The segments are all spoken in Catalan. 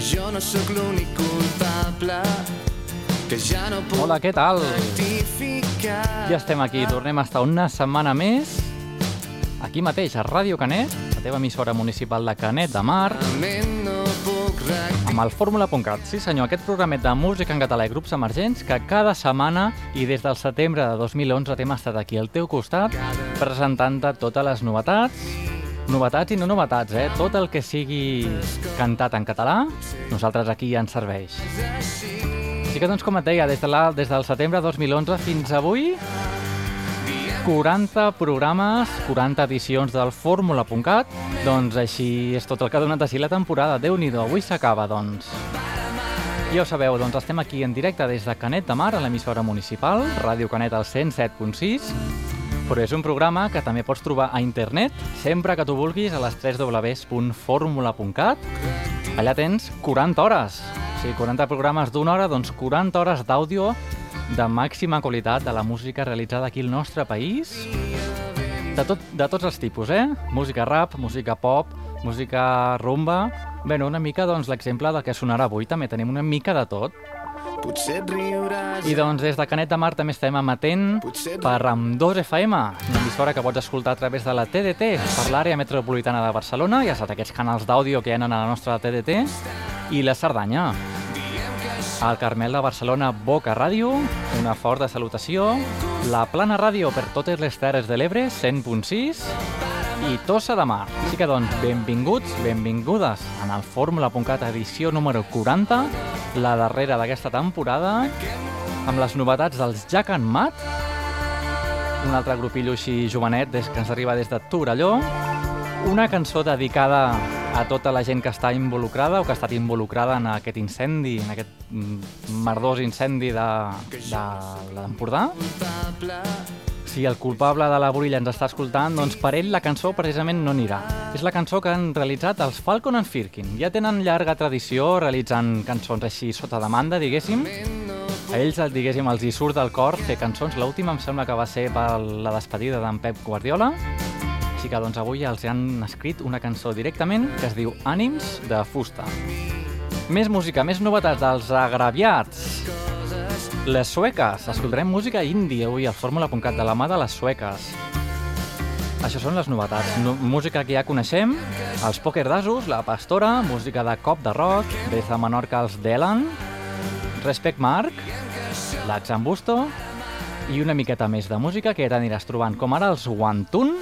que jo no sóc l'únic culpable, que ja no puc Hola, què tal? Ja estem aquí, tornem a estar una setmana més aquí mateix, a Ràdio Canet, la teva emissora municipal de Canet de Mar, amb el fórmula.cat. Sí senyor, aquest programet de música en català i grups emergents que cada setmana i des del setembre de 2011 t'hem estat aquí al teu costat presentant-te totes les novetats, novetats i no novetats, eh? Tot el que sigui cantat en català, nosaltres aquí ja ens serveix. Així que, doncs, com et deia, des, de la, des del setembre de 2011 fins avui, 40 programes, 40 edicions del fórmula.cat, doncs així és tot el que ha donat així la temporada. déu nhi avui s'acaba, doncs. Ja ho sabeu, doncs estem aquí en directe des de Canet de Mar, a l'emissora municipal, Ràdio Canet al 107.6, però és un programa que també pots trobar a internet sempre que tu vulguis a les www.formula.cat. Allà tens 40 hores. O sigui, 40 programes d'una hora, doncs 40 hores d'àudio de màxima qualitat de la música realitzada aquí al nostre país. De, tot, de tots els tipus, eh? Música rap, música pop, música rumba... Bé, no, una mica, doncs, l'exemple del que sonarà avui. També tenim una mica de tot. Potser et riuràs. I doncs des de Canet de Mar també estem emetent per amb 2 FM, una emissora que pots escoltar a través de la TDT per l'àrea metropolitana de Barcelona, ja saps, aquests canals d'àudio que hi ha a la nostra TDT, i la Cerdanya. Al Carmel de Barcelona, Boca Ràdio, una forta salutació, la Plana Ràdio per totes les Terres de l'Ebre, 100.6, i Tossa de Mar. Així que, doncs, benvinguts, benvingudes en el Fórmula.cat edició número 40, la darrera d'aquesta temporada, amb les novetats dels Jack and Matt, un altre grupillo així jovenet des que ens arriba des de Torelló, una cançó dedicada a tota la gent que està involucrada o que ha estat involucrada en aquest incendi, en aquest mm, merdós incendi de, de l'Empordà. Si el culpable de la Burilla ens està escoltant, doncs per ell la cançó precisament no anirà. És la cançó que han realitzat els Falcon and Firkin. Ja tenen llarga tradició realitzant cançons així sota demanda, diguéssim. A ells, diguéssim, els hi surt del cor fer cançons. L'última em sembla que va ser per la despedida d'en Pep Guardiola. Així que doncs avui els han escrit una cançó directament que es diu Ànims de fusta. Més música, més novetats dels agraviats. Les sueques. Escoltarem música índia avui al fórmula.cat de la mà de les sueques. Això són les novetats. No, música que ja coneixem, els Poker d'Asos, la Pastora, música de Cop de Rock, des de Menorca els Delan, Respect Mark, l'Axambusto i una miqueta més de música que t'aniràs trobant, com ara els Wantun,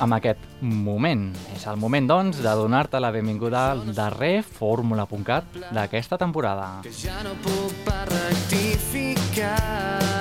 amb aquest moment. És el moment, doncs, de donar-te la benvinguda al darrer fórmula.cat d'aquesta temporada. que ja no puc per rectificar.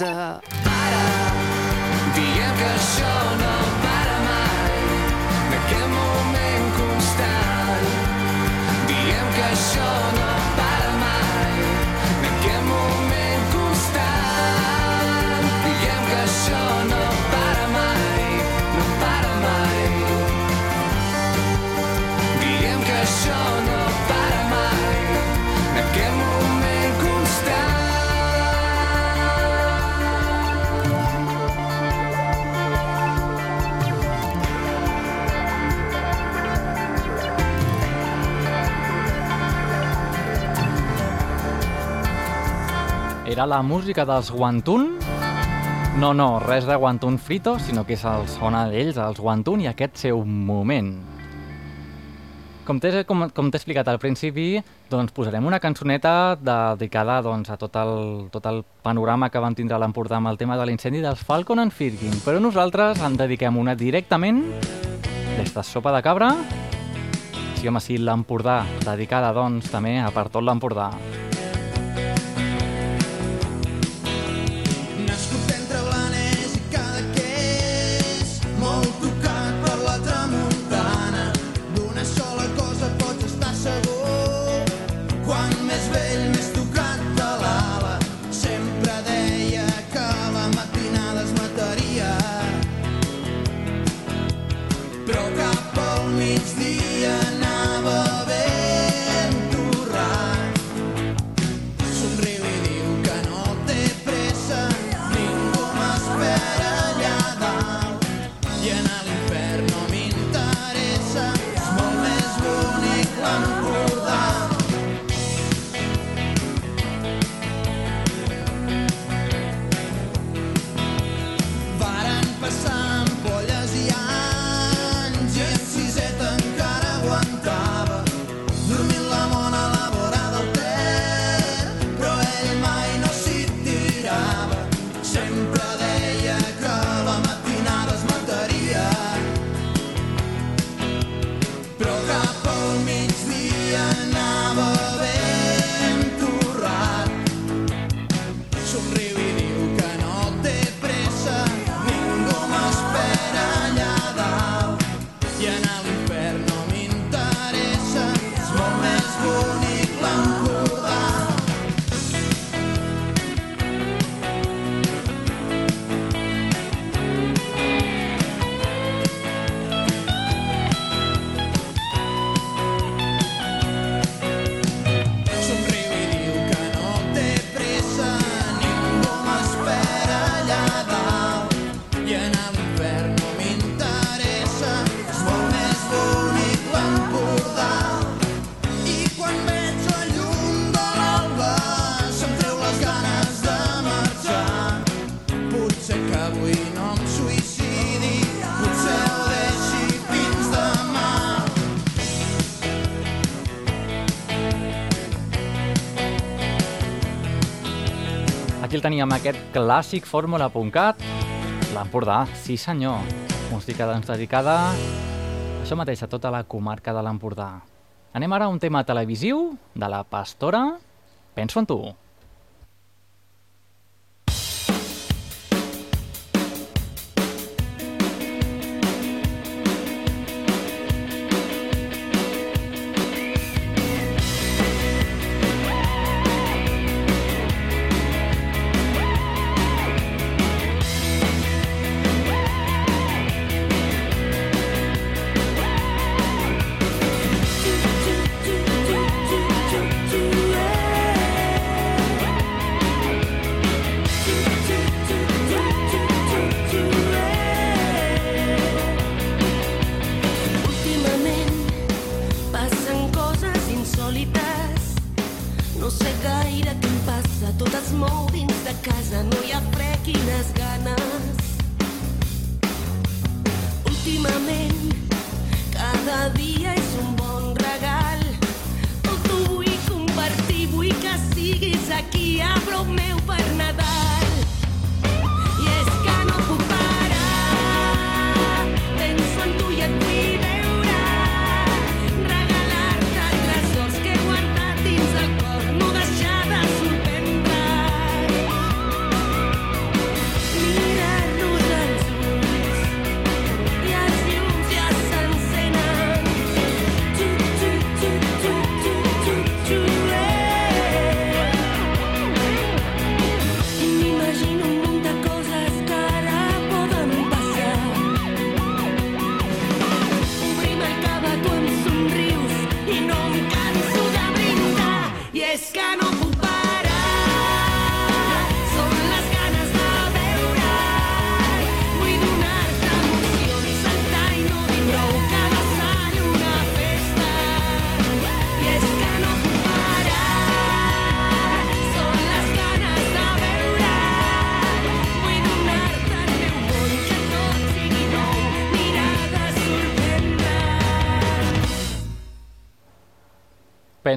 Riuràs era la música dels Guantun. No, no, res de Guantun frito, sinó que és el sona d'ells, els Guantun, i aquest seu moment. Com t'he com, com explicat al principi, doncs posarem una cançoneta dedicada doncs, a tot el, tot el panorama que van tindre a l'Empordà amb el tema de l'incendi dels Falcon and Firkin, però nosaltres en dediquem una directament des de Sopa de Cabra, sí home sí, l'Empordà, dedicada doncs també a per tot l'Empordà. Teníem aquest clàssic fórmula.cat, l'Empordà, sí senyor. Música doncs, dedicada això mateix, a tota la comarca de l'Empordà. Anem ara a un tema televisiu de la Pastora. Penso en tu.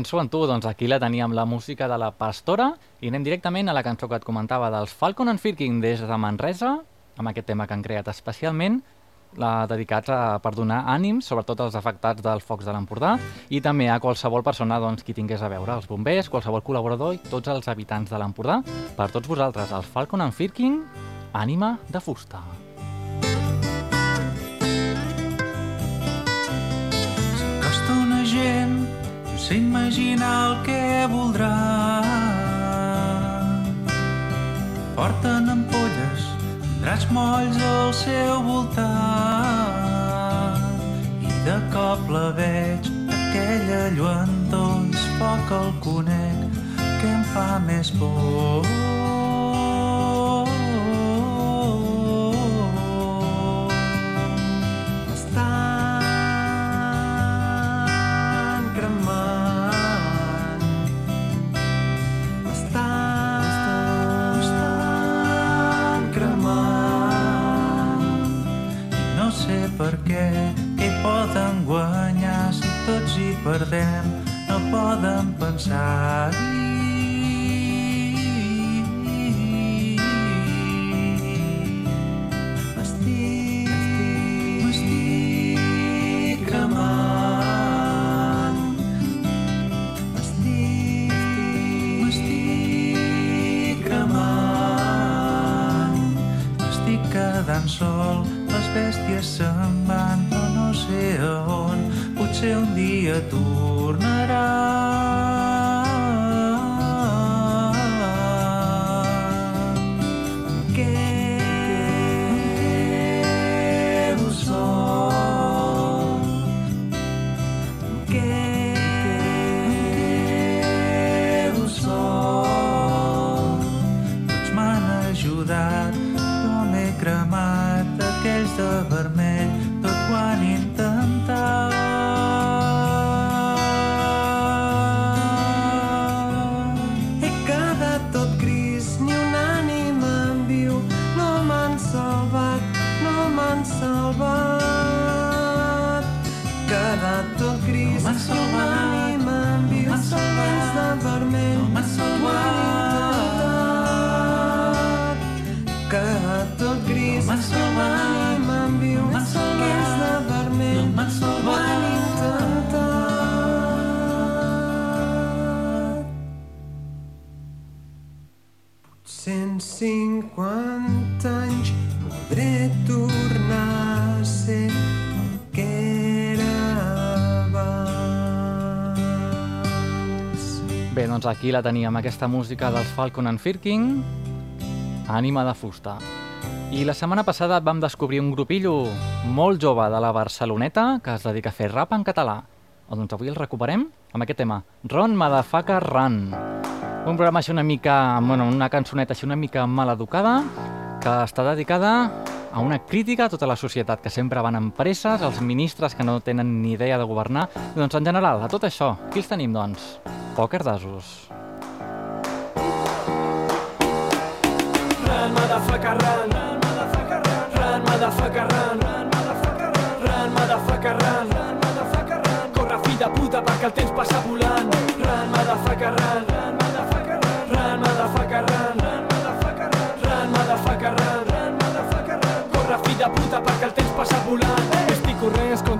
Penso en tu, doncs aquí la teníem la música de la Pastora i anem directament a la cançó que et comentava dels Falcon and Firking des de Manresa, amb aquest tema que han creat especialment, la dedicats a, per donar ànims, sobretot als afectats dels focs de l'Empordà, i també a qualsevol persona doncs, qui tingués a veure, els bombers, qualsevol col·laborador i tots els habitants de l'Empordà. Per tots vosaltres, els Falcon and Firking, ànima de fusta. gent s'imagina el que voldrà. Porten ampolles, dracs molls al seu voltant i de cop la veig, aquella lluentor, foc el conec, que em fa més por. Aquí la teníem, aquesta música dels Falcon and Firking, Ànima de fusta. I la setmana passada vam descobrir un grupillo molt jove de la Barceloneta que es dedica a fer rap en català. Doncs avui el recuperem amb aquest tema, Ron Madafaka Run. Un programa així una mica, bueno, una cançoneta així una mica maleducada que està dedicada a una crítica a tota la societat, que sempre van en presses, els ministres que no tenen ni idea de governar. Doncs en general, a tot això, qui els tenim, doncs? Pòquer d'asos. Run, motherfucker, run. Run, motherfucker, run. Run, motherfucker, run. Run, motherfucker, run. Run, motherfucker, run. Run, motherfucker, run. Corre, fill de puta, perquè el temps passa volant. Run, motherfucker, run. Run, perquè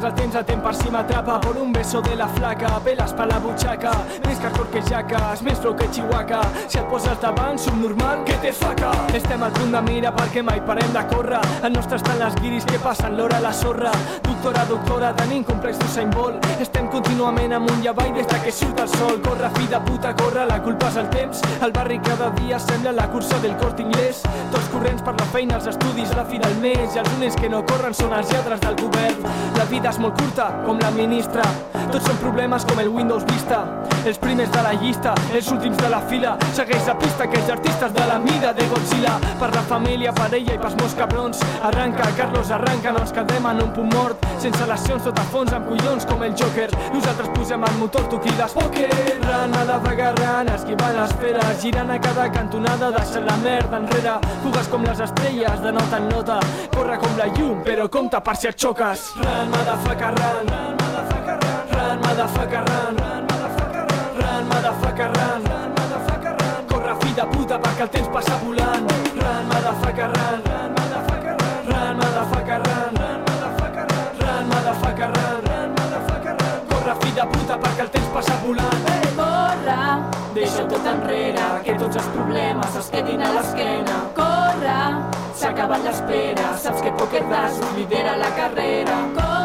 el temps el temps, per si m'atrapa. Por un beso de la flaca, peles per la butxaca. Més carcor que jaques, més flow que chihuahua si et poses davant, subnormal, que te faca. Estem al punt de mira perquè mai parem de córrer. El nostre estan les guiris que passen l'hora a la sorra. Doctora, doctora, tenim complex d'Usain Bolt. Estem contínuament amunt i avall des que surt el sol. Corre, fi de puta, corre, la culpa és el temps. El barri cada dia sembla la cursa del cort inglès tots corrents per la feina, els estudis, la fi del mes. I els únics que no corren són els lladres del govern. La vida és molt curta, com la ministra. Tots són problemes com el Windows Vista. Els primers de la llista, els últims de la fila. Segueix la pista que els artistes de la mida de Godzilla. Per la família, parella i pels meus cabrons. Arranca, Carlos, arranca, no ens quedem en un punt mort. Sense lesions, tot a fons, amb collons com el Joker. Nosaltres posem el motor, tu crides poker. Rana de vagarran, esquivant les feres. Girant a cada cantonada, deixant la merda enrere. Fugues com les estrelles, de nota en nota. Corre com la llum, però compta per si et xoques. Run, motherfucker, run. Run, motherfucker, run. Run, motherfucker, run. Run, motherfucker, run. Corre, de puta, perquè el temps passa volant. Run, motherfucker, run, run, motherfucker, run. Run, motherfucker, run. Corre, fill de puta, perquè el temps passa volant. Corre, deixa tot enrere, que tots els problemes es quedin a l'esquena. Corre, s'ha acabat l'espera, saps que Poker Braços lidera la carrera. Corre,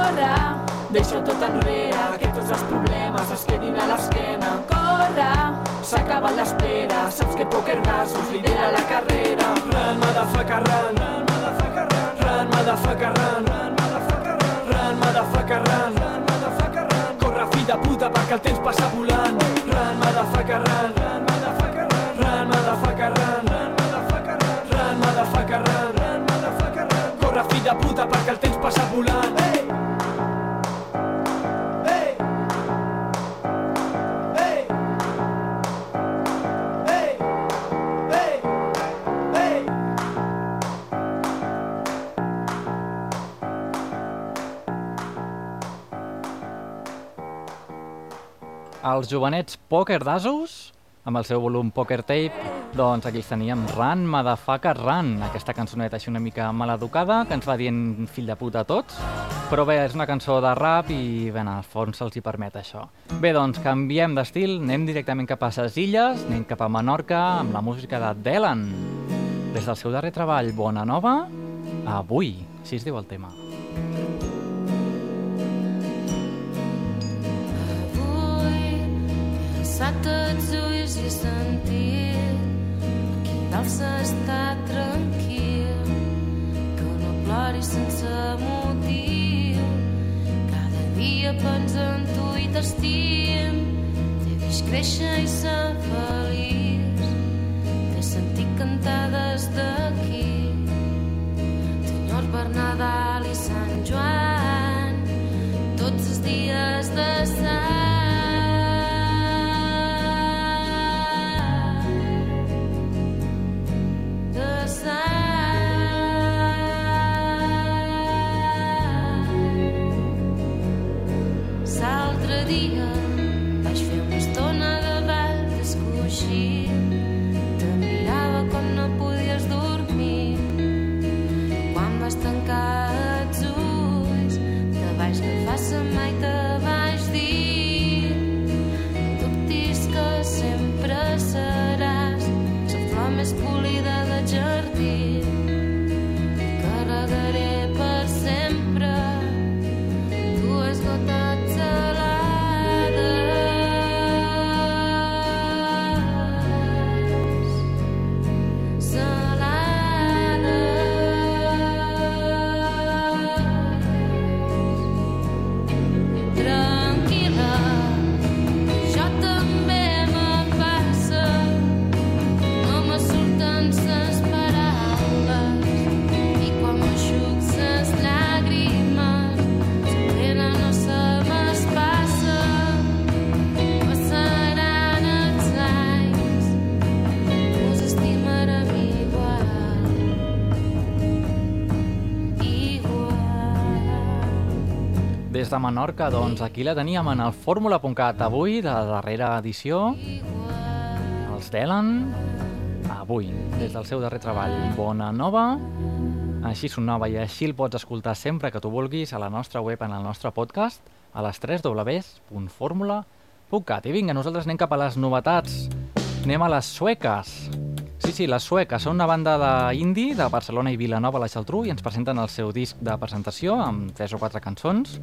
deixa tot enrere, que tots els problemes es quedin a l'esquena. Corre, s'ha acabat l'espera, saps que Poker Braços lidera la carrera. Run, motherfucker, run, run, motherfucker, run. Run, motherfucker, run, run, motherfucker, run. Run, motherfucker, run, run, motherfucker, run. Corre, fill de puta, perquè el temps passa volant. Run, motherfucker, run, run, motherfucker, run. Run, motherfucker, run, run, motherfucker, run. Run, motherfucker, run, run, motherfucker, run. Corre, fill de puta, perquè el temps passa volant. Els jovenets Poker d'Asos, amb el seu volum Poker Tape, doncs aquí els teníem Run, Motherfucker, Run, aquesta cançoneta així una mica maleducada, que ens va dient fill de puta a tots, però bé, és una cançó de rap i bé, el fons se'ls hi permet això. Bé, doncs canviem d'estil, anem directament cap a ses illes, anem cap a Menorca amb la música de Delan. Des del seu darrer treball, Bona Nova, avui, així es diu el tema. Alçat els ulls i sentit aquí dalt s'està tranquil que no ploris sense motiu. Cada dia penso en tu i t'estim t'he vist créixer i ser feliç t'he sentit cantar des d'aquí. Senyor per Nadal i Sant Joan tots els dies de Sant de Menorca, doncs, aquí la teníem en el fórmula.cat avui, de la darrera edició, els Delan, avui, des del seu darrer treball, Bona Nova, així sonava i així el pots escoltar sempre que tu vulguis a la nostra web, en el nostre podcast, a les 3 www.formula.cat. I vinga, nosaltres anem cap a les novetats. Anem a les sueques. Sí, sí, les sueques són una banda d'indie de Barcelona i Vilanova a la Geltrú i ens presenten el seu disc de presentació amb tres o quatre cançons.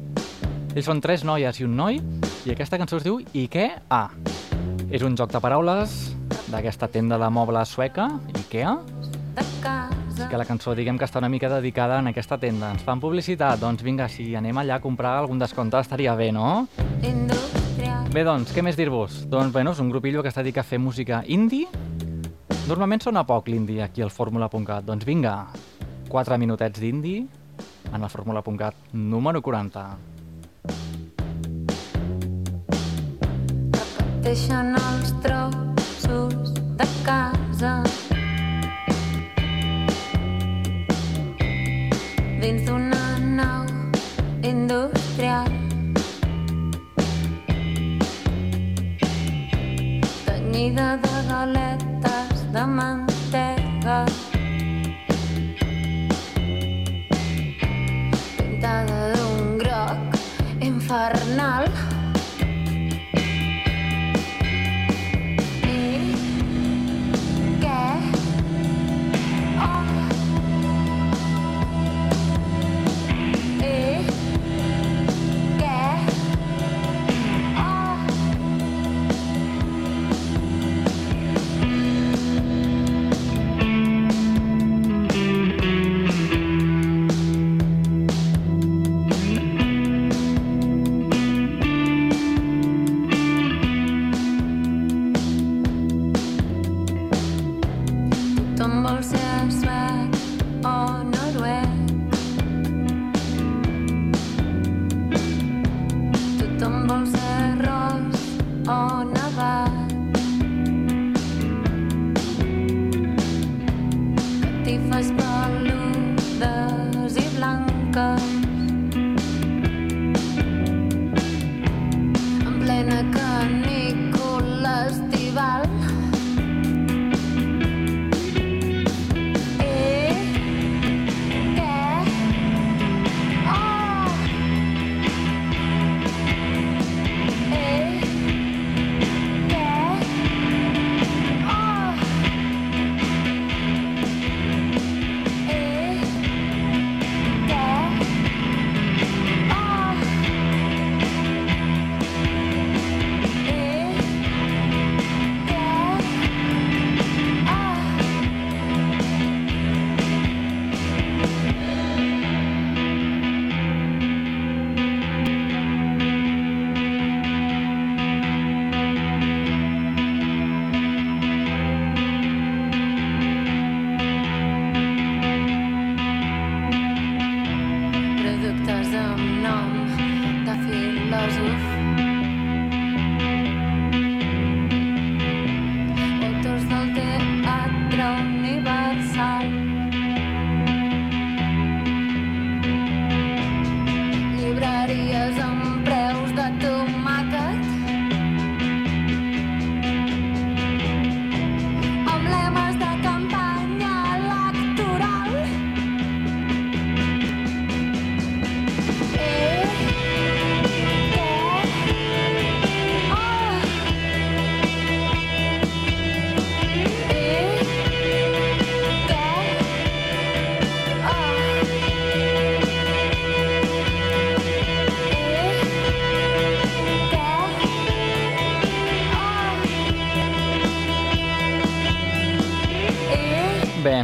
Ells són tres noies i un noi i aquesta cançó es diu Ikea. És un joc de paraules d'aquesta tenda de mobles sueca, Ikea, de casa. que la cançó diguem que està una mica dedicada en aquesta tenda. Ens fan publicitat, doncs vinga, si anem allà a comprar algun descompte estaria bé, no? Industrial. Bé, doncs, què més dir-vos? Doncs, bueno, és un grupillo que es dedica a fer música indie. Normalment sona poc l'indie aquí al fórmula.cat. Doncs vinga, 4 minutets d'indie en el fórmula.cat número 40. Deixen els trossos de casa dins d'una nau industrial infernal. do mantega.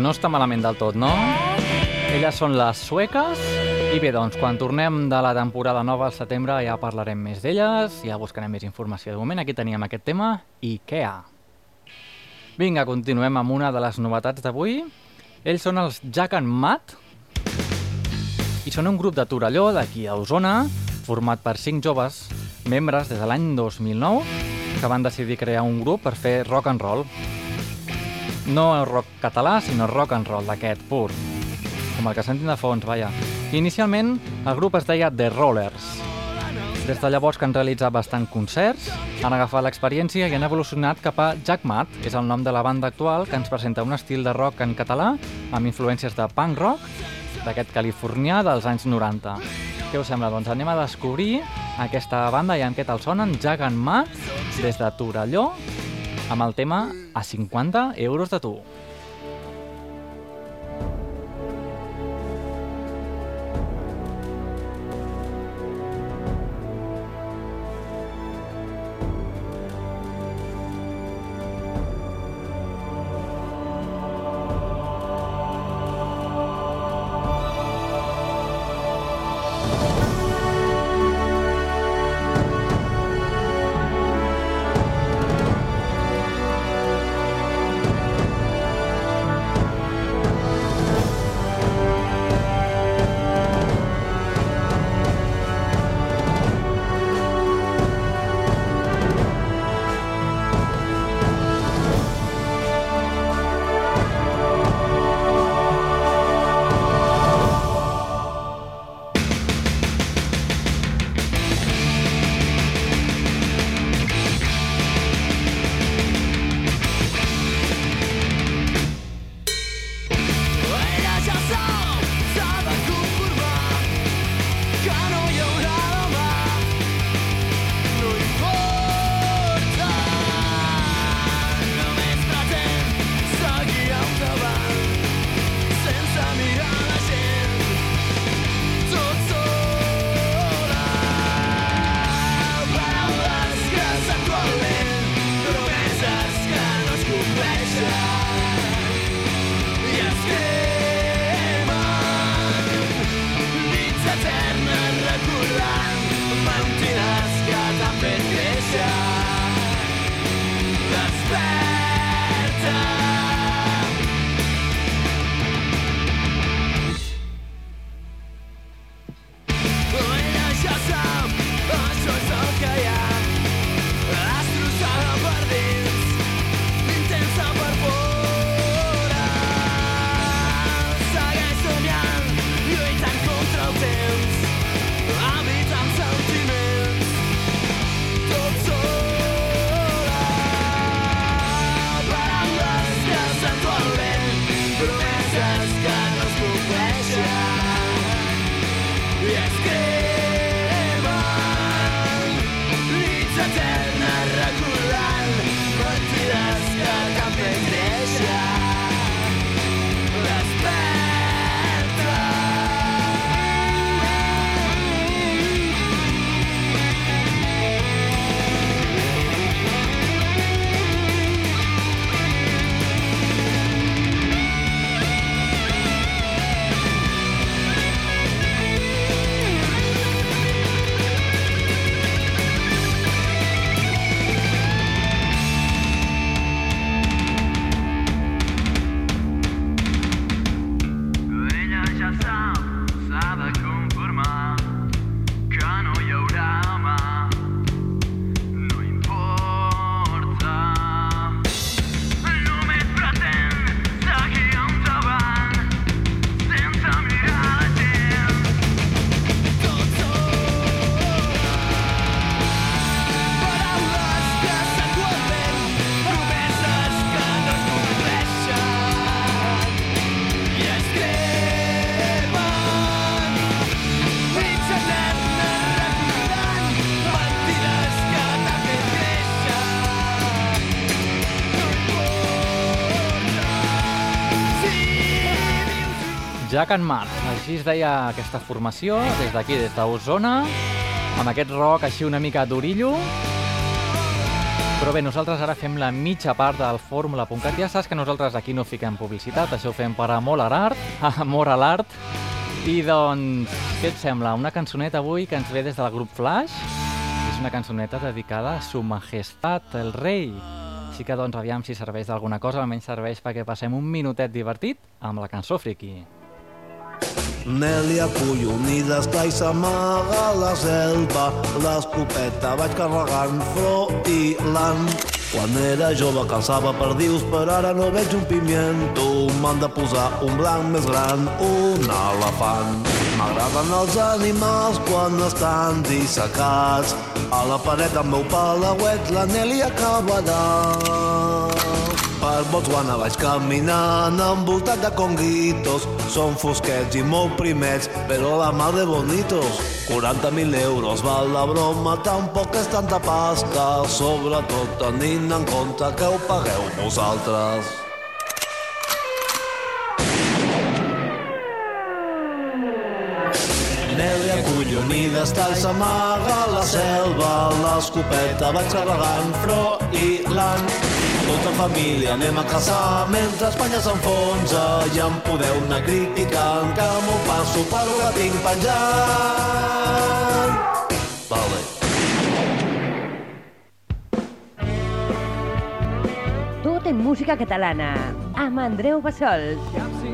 No està malament del tot, no? Elles són les sueques i bé, doncs, quan tornem de la temporada nova al setembre ja parlarem més d'elles, ja buscarem més informació. De moment aquí teníem aquest tema, IKEA. Vinga, continuem amb una de les novetats d'avui. Ells són els Jack and Matt i són un grup de Torelló, d'aquí a Osona, format per cinc joves membres des de l'any 2009 que van decidir crear un grup per fer rock and roll. No rock català, sinó rock and roll d'aquest pur, com el que sentim de fons, vaja. Inicialment, el grup es deia The Rollers. Des de llavors que han realitzat bastant concerts, han agafat l'experiència i han evolucionat cap a Jack Matt, que és el nom de la banda actual que ens presenta un estil de rock en català amb influències de punk rock d'aquest californià dels anys 90. Què us sembla? Doncs anem a descobrir aquesta banda i amb què tal sonen Jack and Matt des de Torelló amb el tema A 50 euros de tu. eterna recordant Jack and Matt. Així es deia aquesta formació, des d'aquí, des d'Osona, amb aquest rock així una mica d'orillo. Però bé, nosaltres ara fem la mitja part del fórmula.cat. Ja saps que nosaltres aquí no fiquem publicitat, això ho fem per amor a l'art, amor a l'art. I doncs, què et sembla? Una cançoneta avui que ens ve des del grup Flash. És una cançoneta dedicada a su majestat, el rei. Així que doncs aviam si serveix d'alguna cosa, almenys serveix perquè passem un minutet divertit amb la cançó friki. Nèlia collonida està i s'amaga la selva. L'escopeta vaig carregant froilant. Quan era jove cansava perdius, però ara no veig un pimiento. M'han de posar un blanc més gran, un elefant. M'agraden els animals quan estan dissecats. A la paret amb meu palauet la Nèlia acabarà. Per Botswana vaig caminant envoltat de conguitos. Són fosquets i molt primets, però la mar de bonitos. 40.000 euros val la broma, tampoc és tanta pasta. Sobretot tenint en compte que ho pagueu vosaltres. Està i s'amaga a la selva. L'escopeta vaig carregant froilant. Tota família anem a caçar mentre Espanya s'enfonsa i em podeu anar criticant que m'ho passo per que tinc penjant. Vale. Tot en música catalana, amb Andreu Bassols. Cap cim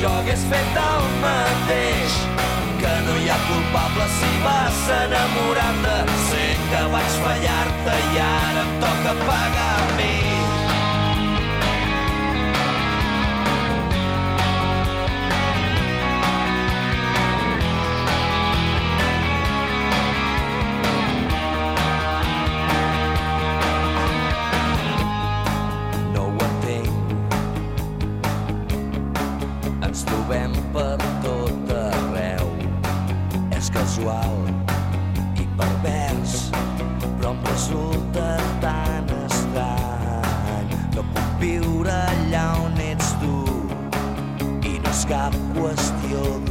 jo hagués fet el mateix. Que no hi ha culpable si vas enamorar-te. Sé que vaig fallar-te i ara em toca pagar a mi. I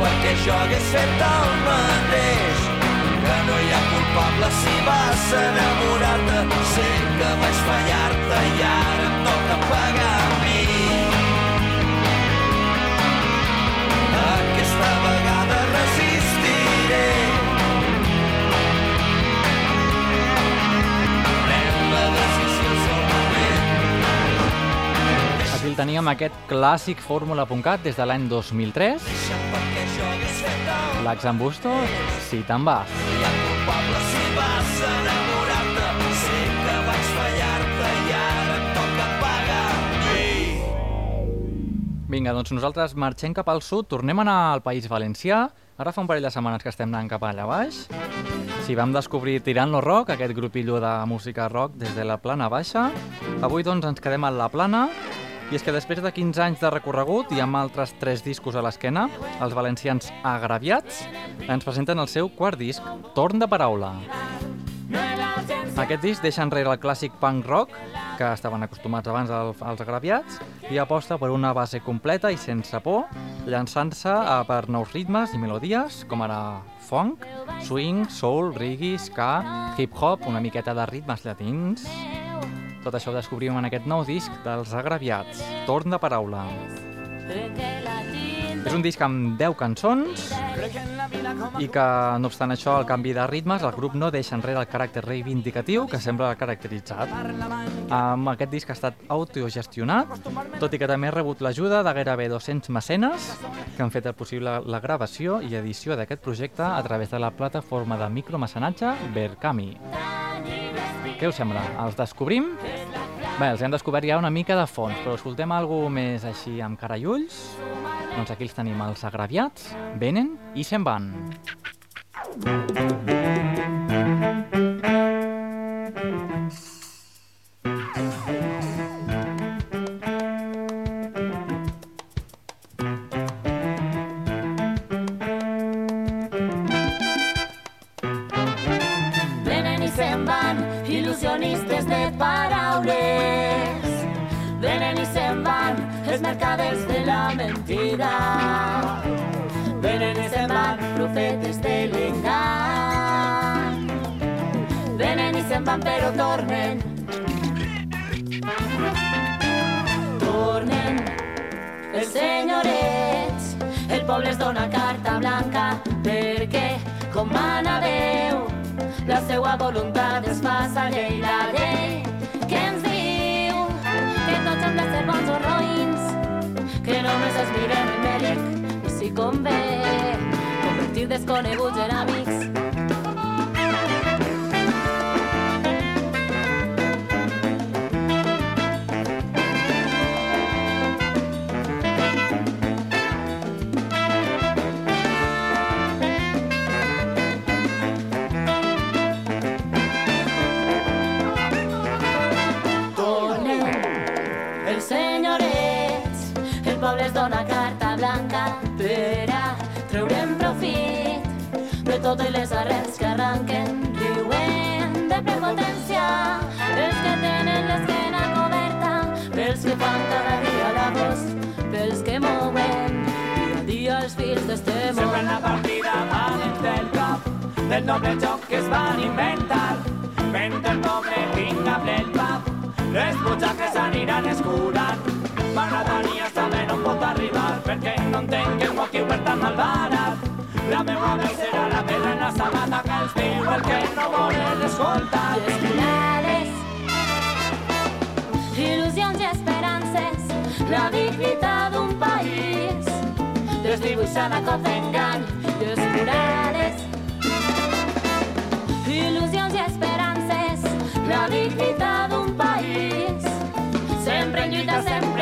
perquè jo hagués fet el mateix. Que no hi ha culpable si vas enamorar-te. Sé que vaig fallar-te i ara teníem, aquest clàssic fórmula.cat des de l'any 2003. Perquè jo hagués fet el L'Ax en Busto, si te'n vas. si vas. Vinga, doncs nosaltres marxem cap al sud, tornem a anar al País Valencià. Ara fa un parell de setmanes que estem anant cap allà baix. Si vam descobrir Tirant-lo Rock, aquest grupillo de música rock des de la plana baixa. Avui doncs ens quedem a la plana i és que després de 15 anys de recorregut i amb altres 3 discos a l'esquena, els valencians agraviats ens presenten el seu quart disc, Torn de Paraula. Aquest disc deixa enrere el clàssic punk rock, que estaven acostumats abans al- als agraviats, i aposta per una base completa i sense por, llançant-se per nous ritmes i melodies, com ara funk, swing, soul, reggae, ska, hip-hop, una miqueta de ritmes llatins... Tot això ho descobrim en aquest nou disc dels agraviats, Torn de Paraula. És un disc amb 10 cançons i que, no obstant això, al canvi de ritmes, el grup no deixa enrere el caràcter reivindicatiu que sembla caracteritzat. Amb aquest disc ha estat autogestionat, tot i que també ha rebut l'ajuda de gairebé 200 mecenes que han fet el possible la gravació i edició d'aquest projecte a través de la plataforma de micromecenatge Verkami. Què us sembla? Els descobrim? Bé, els hem descobert ja una mica de fons, però escoltem alguna més així amb cara i ulls? Doncs aquí els tenim, els agraviats, venen i se'n van. Venen la voluntat es fa sa llei, la llei. Que ens diu? Que tots hem de ser bons o roïns, que només es mirem el mèric i si convé convertir desconeguts en amics. De totes les arrels que arranquen, riuen de prepotència, els que tenen l'esquena coberta, pels que fan cada dia l'agost, pels que mouen dia a dia els fils d'este Sempre la partida van del cap del doble joc que es van inventar. Mentre el poble tinga ple el pap, les butxaques aniran escurant. M'agradaria saber on pot arribar, perquè no entenc el motiu per tan malbarat. La meva veu serà la pedra en la sabata que els diu el que no volen escoltar. Escolades, il·lusions i esperances, la dignitat d'un país, desdibuixant a cop d'engany i escurades. Il·lusions i esperances, la dignitat d'un país, sempre en lluita, sempre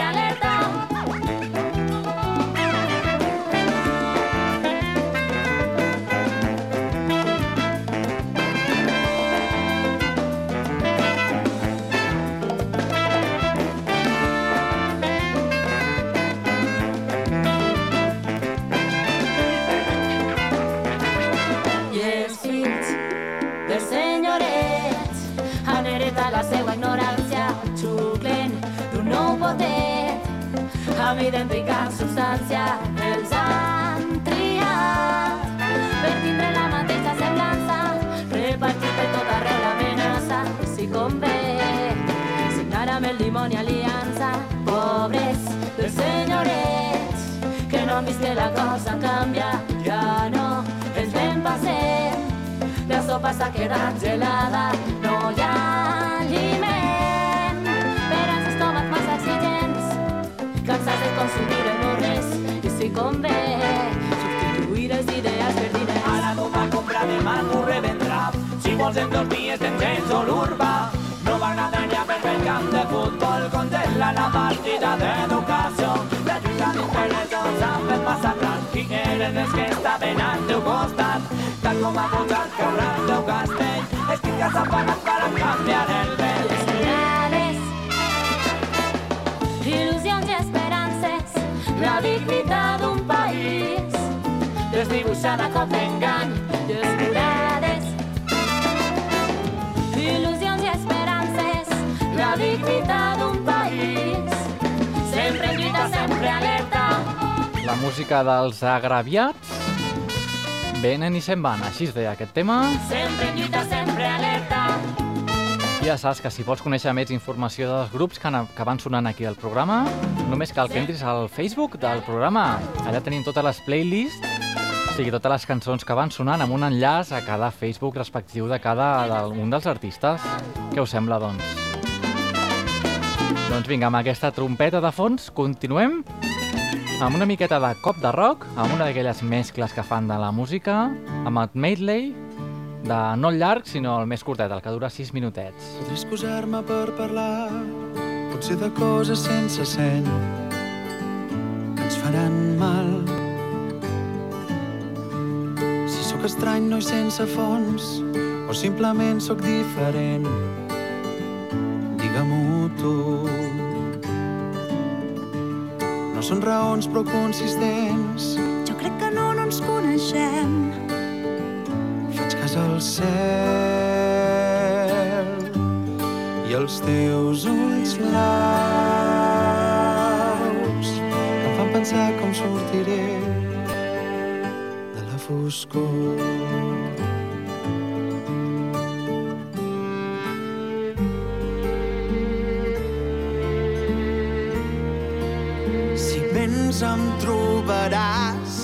no que la cosa canvia ja no ens ben passem la sopa s'ha quedat gelada no hi ha aliment per als estómacs massa exigents de consumir el no res i si convé substituir els ideals per Ara tu va comprar demà tu revendrà. Si vols en dos dies tens gens o l'urba. No m'agradaria per el camp de futbol, congela la partida d'educació. Tal com ha posat caure el teu castell, és qui que s'ha pagat per a canviar el vell. Esperades, il·lusions i esperances, la dignitat d'un país, desdibuixada com d'engany i escurades. Il·lusions i esperances, la dignitat d'un país, sempre en lluita, sempre alerta. La música dels agraviats venen i se'n van. Així es deia aquest tema. Sempre en lluita, sempre alerta. I ja saps que si vols conèixer més informació dels grups que, que van sonant aquí al programa, només cal que entris al Facebook del programa. Allà tenim totes les playlists, o sigui, totes les cançons que van sonant amb un enllaç a cada Facebook respectiu de cada del, un dels artistes. Què us sembla, doncs? Doncs vinga, amb aquesta trompeta de fons, continuem amb una miqueta de cop de rock, amb una d'aquelles mescles que fan de la música, amb el medley, de no el llarg, sinó el més curtet, el que dura 6 minutets. Podré excusar-me per parlar, potser de coses sense seny, que ens faran mal. Si sóc estrany, no i sense fons, o simplement sóc diferent, digue-m'ho tu. Són raons prou consistents, Jo crec que no, no ens coneixem. faig cas al cel i els teus ulls blaus que em fan pensar com sortiré de la foscor. Vens em trobaràs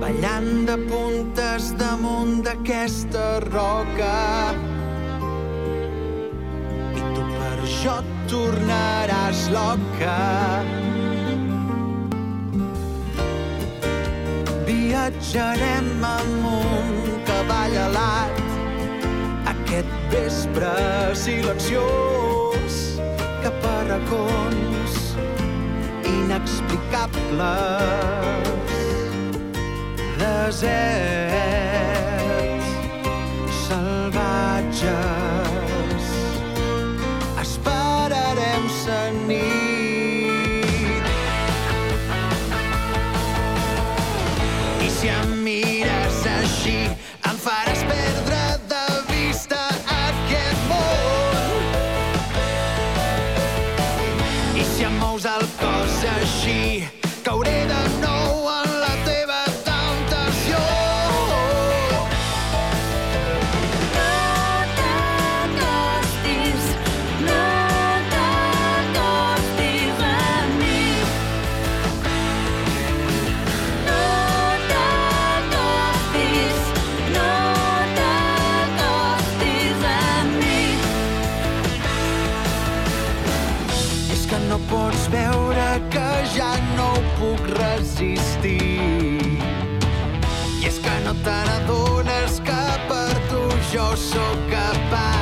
ballant de puntes damunt d'aquesta roca. I tu per jo tornaràs loca. Viatjarem amb un cavall alat aquest vespre silenciós racons inexplicables deserts salvatges. Jo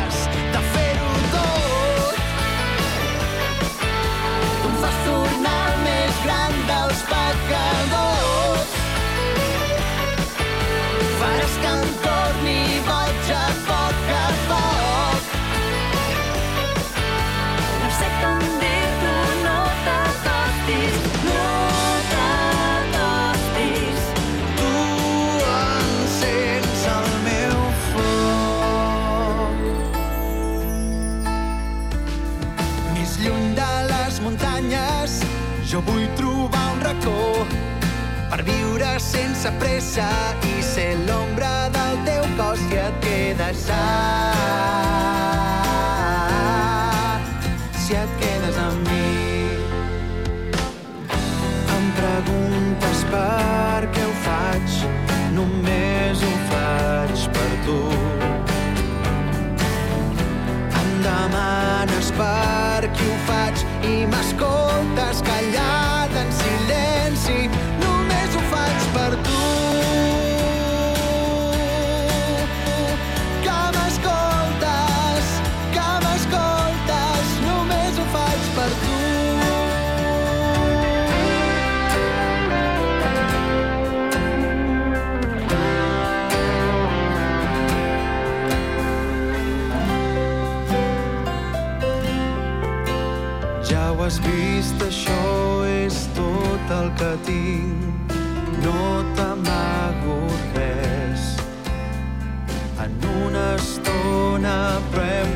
sense pressa i ser l'ombra del teu cos i et quedes sa. Has vist, això és tot el que tinc. No t'amago res. En una estona però hem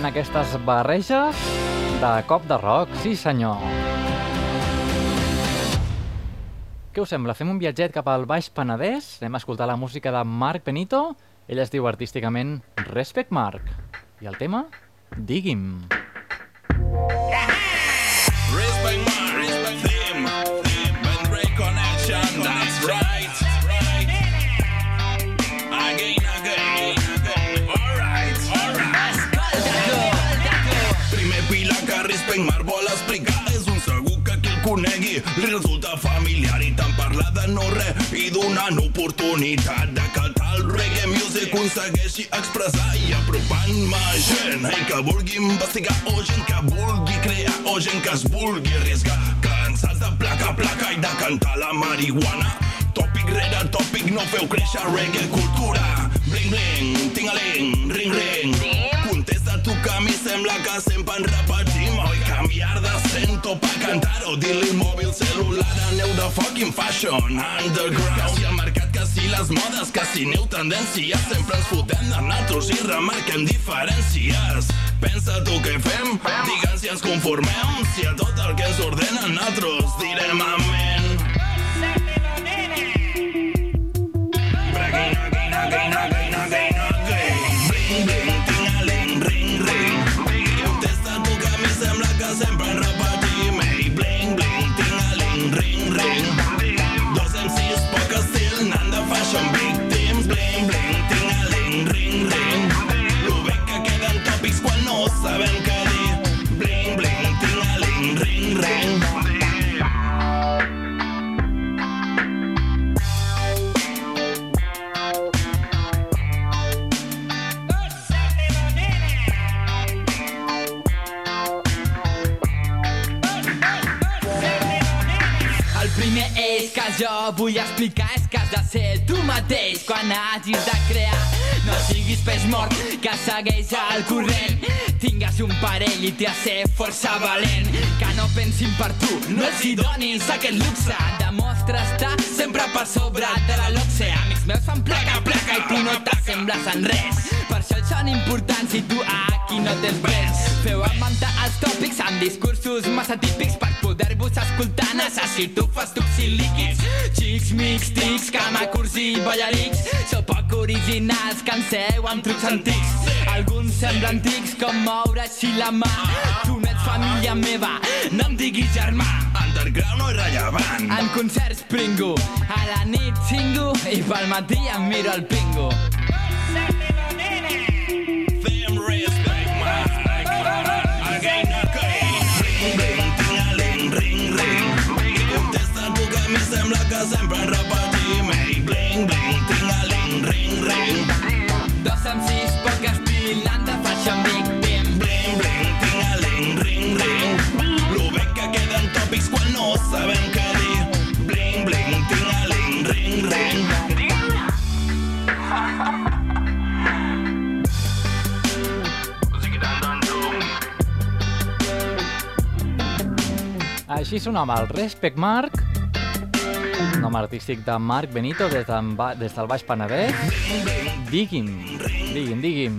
Eren aquestes barreges de cop de rock, sí senyor. Què us sembla? Fem un viatget cap al Baix Penedès? Anem a escoltar la música de Marc Benito. Ell es diu artísticament Respect Marc. I el tema? Digui'm. Respect li resulta familiar i tant parlar de no res. I donant oportunitat de que el reggae music aconsegueixi expressar i apropant-me a gent. Hey, que vulgui investigar o gent que vulgui crear o gent que es vulgui arriesgar cansats de placa a placa i de cantar la marihuana. Tòpic rere tòpic no feu créixer reggae cultura. Bling bling, tingaling, ring ring. contesta tu mi sembla que sempre en repetim. Oi canviar d'acento pa cantar-ho. Dir-li mòbil celular aneu de fucking fashion. Underground. Si el mercat que si les modes que si neu tendències sempre ens fotem de natros i remarquem diferències. Pensa tu què fem? digue'ns si ens conformem si a tot el que ens ordenen natros direm amén. Braguin, again, again, again, sempre en repetim. Ei, bling, bling, tingaling, ring, ring. Dos MCs, poc estil, anant de fashion victims. Bling, bling, tingaling, ring, ring. Lo bé que queden tòpics quan no sabem què dir. Bling, bling, tingaling, ring, ring. Explicar és que has de ser tu mateix quan hagis de crear. No siguis peix mort que segueix el corrent. Tingues un parell i t'hi has ser força valent. Que no pensin per tu, no els hi donis aquest luxe. Demostra estar sempre per sobre de la luxe. Amics meus fan placa, placa i tu no t'assembles en res. Són importants i tu aquí no tens res. Feu augmentar els tòpics amb discursos massa típics per poder-vos escoltar. Necessito fas tubs i líquids. Xics, mix, tics, camacurs i ballarics. Sou poc originals, canseu amb trucs antics. Alguns semblen tics com moure així la mà. Tu no ets família meva, no em diguis germà. Underground no és rellevant. En concerts pringo, a la nit xingo i pel matí em miro el pingo. Fem que a mi sembla que sempre repetim. Ei, bling, bling, ting-a-ling, ring, ring. Dos MCs, poc Així sonava el Respect Marc, nom artístic de Marc Benito des, de, des del Baix Penedès. Digui'm, digui'm, digui'm.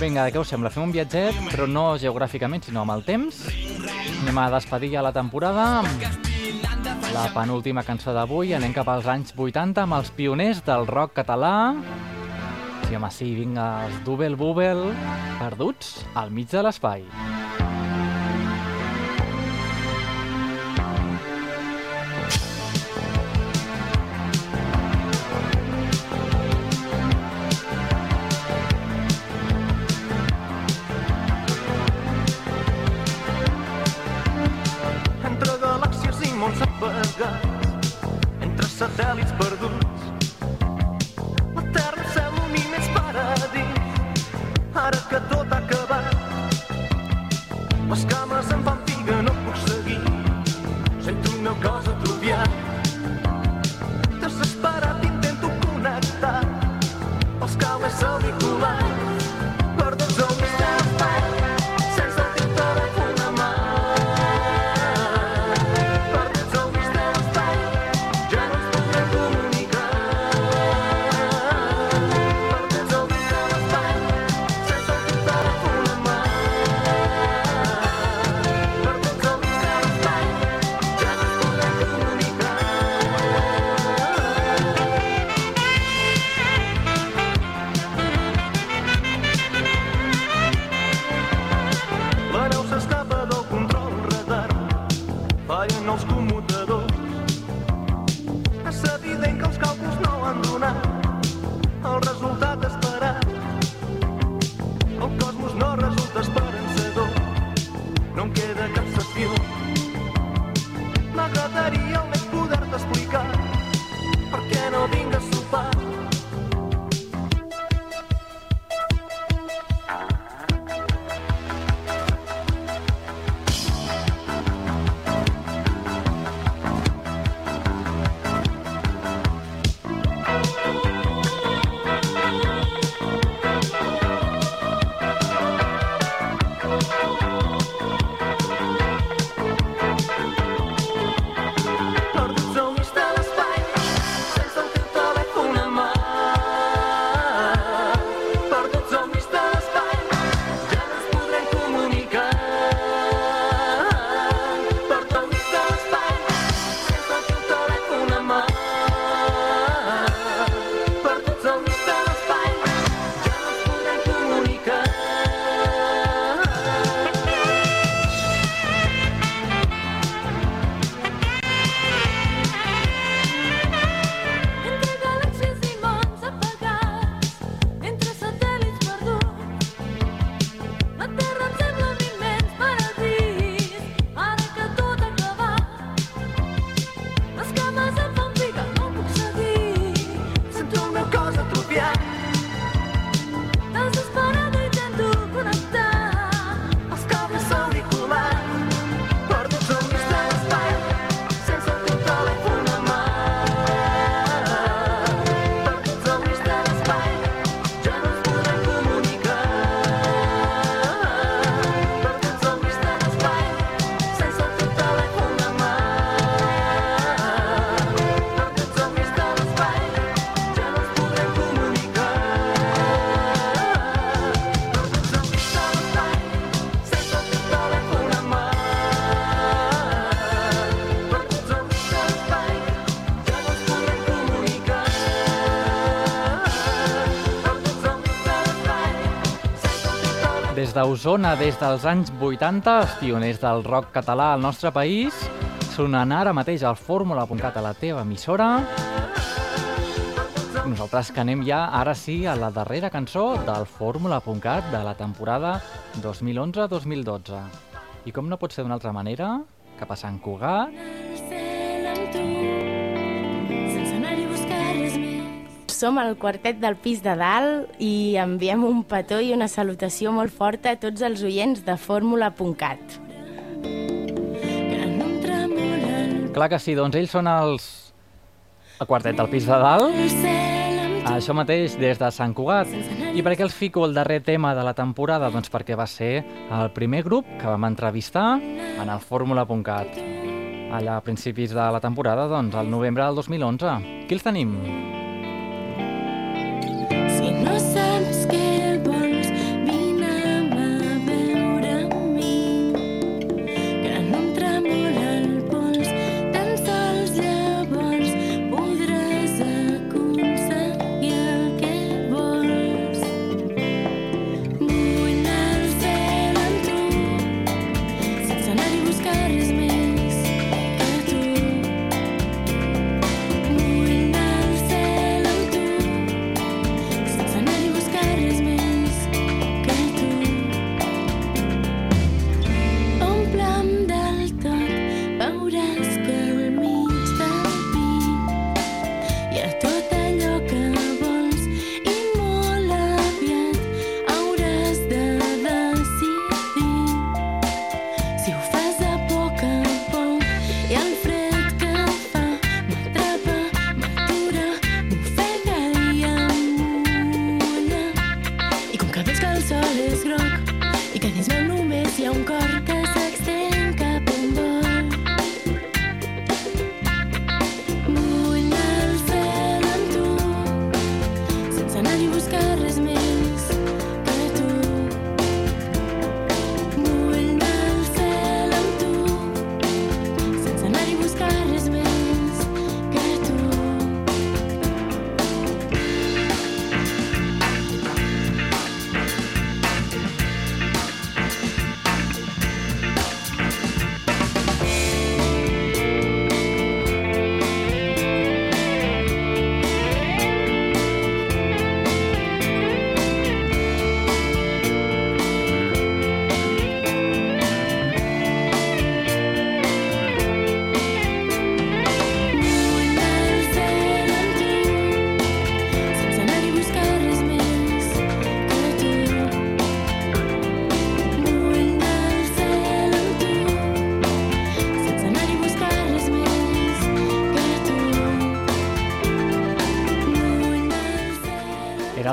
Vinga, què us sembla? Fem un viatget, però no geogràficament, sinó amb el temps. Anem a despedir ja la temporada amb la penúltima cançó d'avui. Anem cap als anys 80 amb els pioners del rock català. Sí, home, sí, vinga, els Double Bubble, perduts al mig de l'espai. entre des d'Osona des dels anys 80, els pioners del rock català al nostre país, sonant ara mateix al fórmula.cat a la teva emissora. Nosaltres que anem ja, ara sí, a la darrera cançó del fórmula.cat de la temporada 2011-2012. I com no pot ser d'una altra manera, que a Sant Cugat, Som el quartet del pis de dalt i enviem un petó i una salutació molt forta a tots els oients de fórmula.cat. clar que sí, doncs ells són els... el quartet del pis de dalt, això mateix, des de Sant Cugat. I per què els fico el darrer tema de la temporada? Doncs perquè va ser el primer grup que vam entrevistar en el fórmula.cat. Allà a principis de la temporada, doncs, al novembre del 2011. Qui els tenim?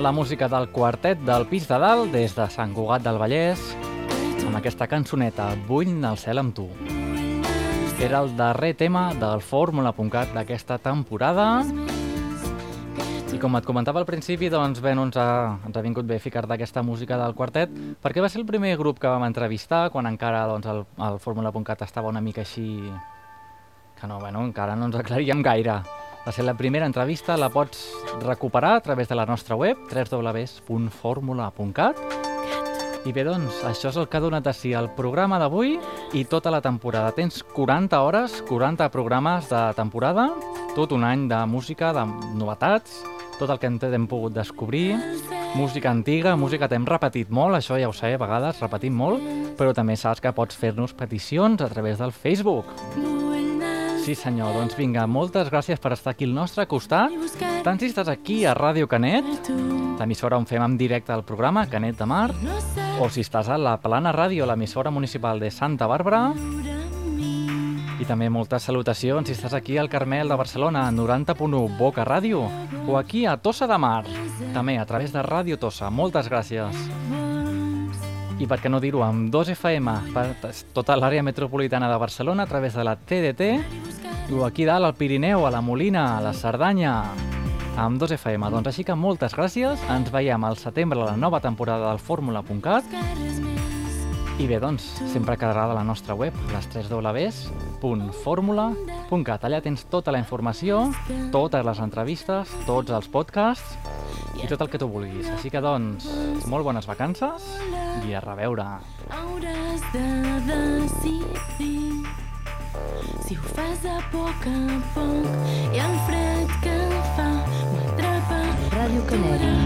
La música del quartet del pis de dalt des de Sant Cugat del Vallès amb aquesta cançoneta Vull al cel amb tu. Era el darrer tema del fórmula.cat d'aquesta temporada i com et comentava al principi, doncs bé, no ens ha, ens ha vingut bé ficar d'aquesta música del quartet perquè va ser el primer grup que vam entrevistar quan encara doncs, el, el fórmula.cat estava una mica així que no, bueno, encara no ens aclaríem gaire. Va ser la primera entrevista, la pots recuperar a través de la nostra web, www.formula.cat. I bé, doncs, això és el que ha donat a si el programa d'avui i tota la temporada. Tens 40 hores, 40 programes de temporada, tot un any de música, de novetats, tot el que hem pogut descobrir, música antiga, música que t'hem repetit molt, això ja ho sé, a vegades repetim molt, però també saps que pots fer-nos peticions a través del Facebook. Sí senyor, doncs vinga, moltes gràcies per estar aquí al nostre costat, tant si estàs aquí a Ràdio Canet, l'emissora on fem en directe el programa, Canet de Mar, o si estàs a la Plana Ràdio, l'emissora municipal de Santa Bàrbara, i també moltes salutacions si estàs aquí al Carmel de Barcelona, 90.1 Boca Ràdio, o aquí a Tossa de Mar, també a través de Ràdio Tossa. Moltes gràcies. I per què no dir-ho, amb 2 FM per tota l'àrea metropolitana de Barcelona a través de la TDT, o aquí dalt al Pirineu, a la Molina, a la Cerdanya, amb 2 FM. Doncs així que moltes gràcies, ens veiem al setembre a la nova temporada del Fórmula.cat I bé, doncs, sempre quedarà a la nostra web, les 3 www.formula.cat. Allà tens tota la informació, totes les entrevistes, tots els podcasts i tot el que tu vulguis. Així que, doncs, molt bones vacances i a reveure. Hauràs de decidir si ho fas a poc a poc i el fred que fa m'atrapa Ràdio Canari.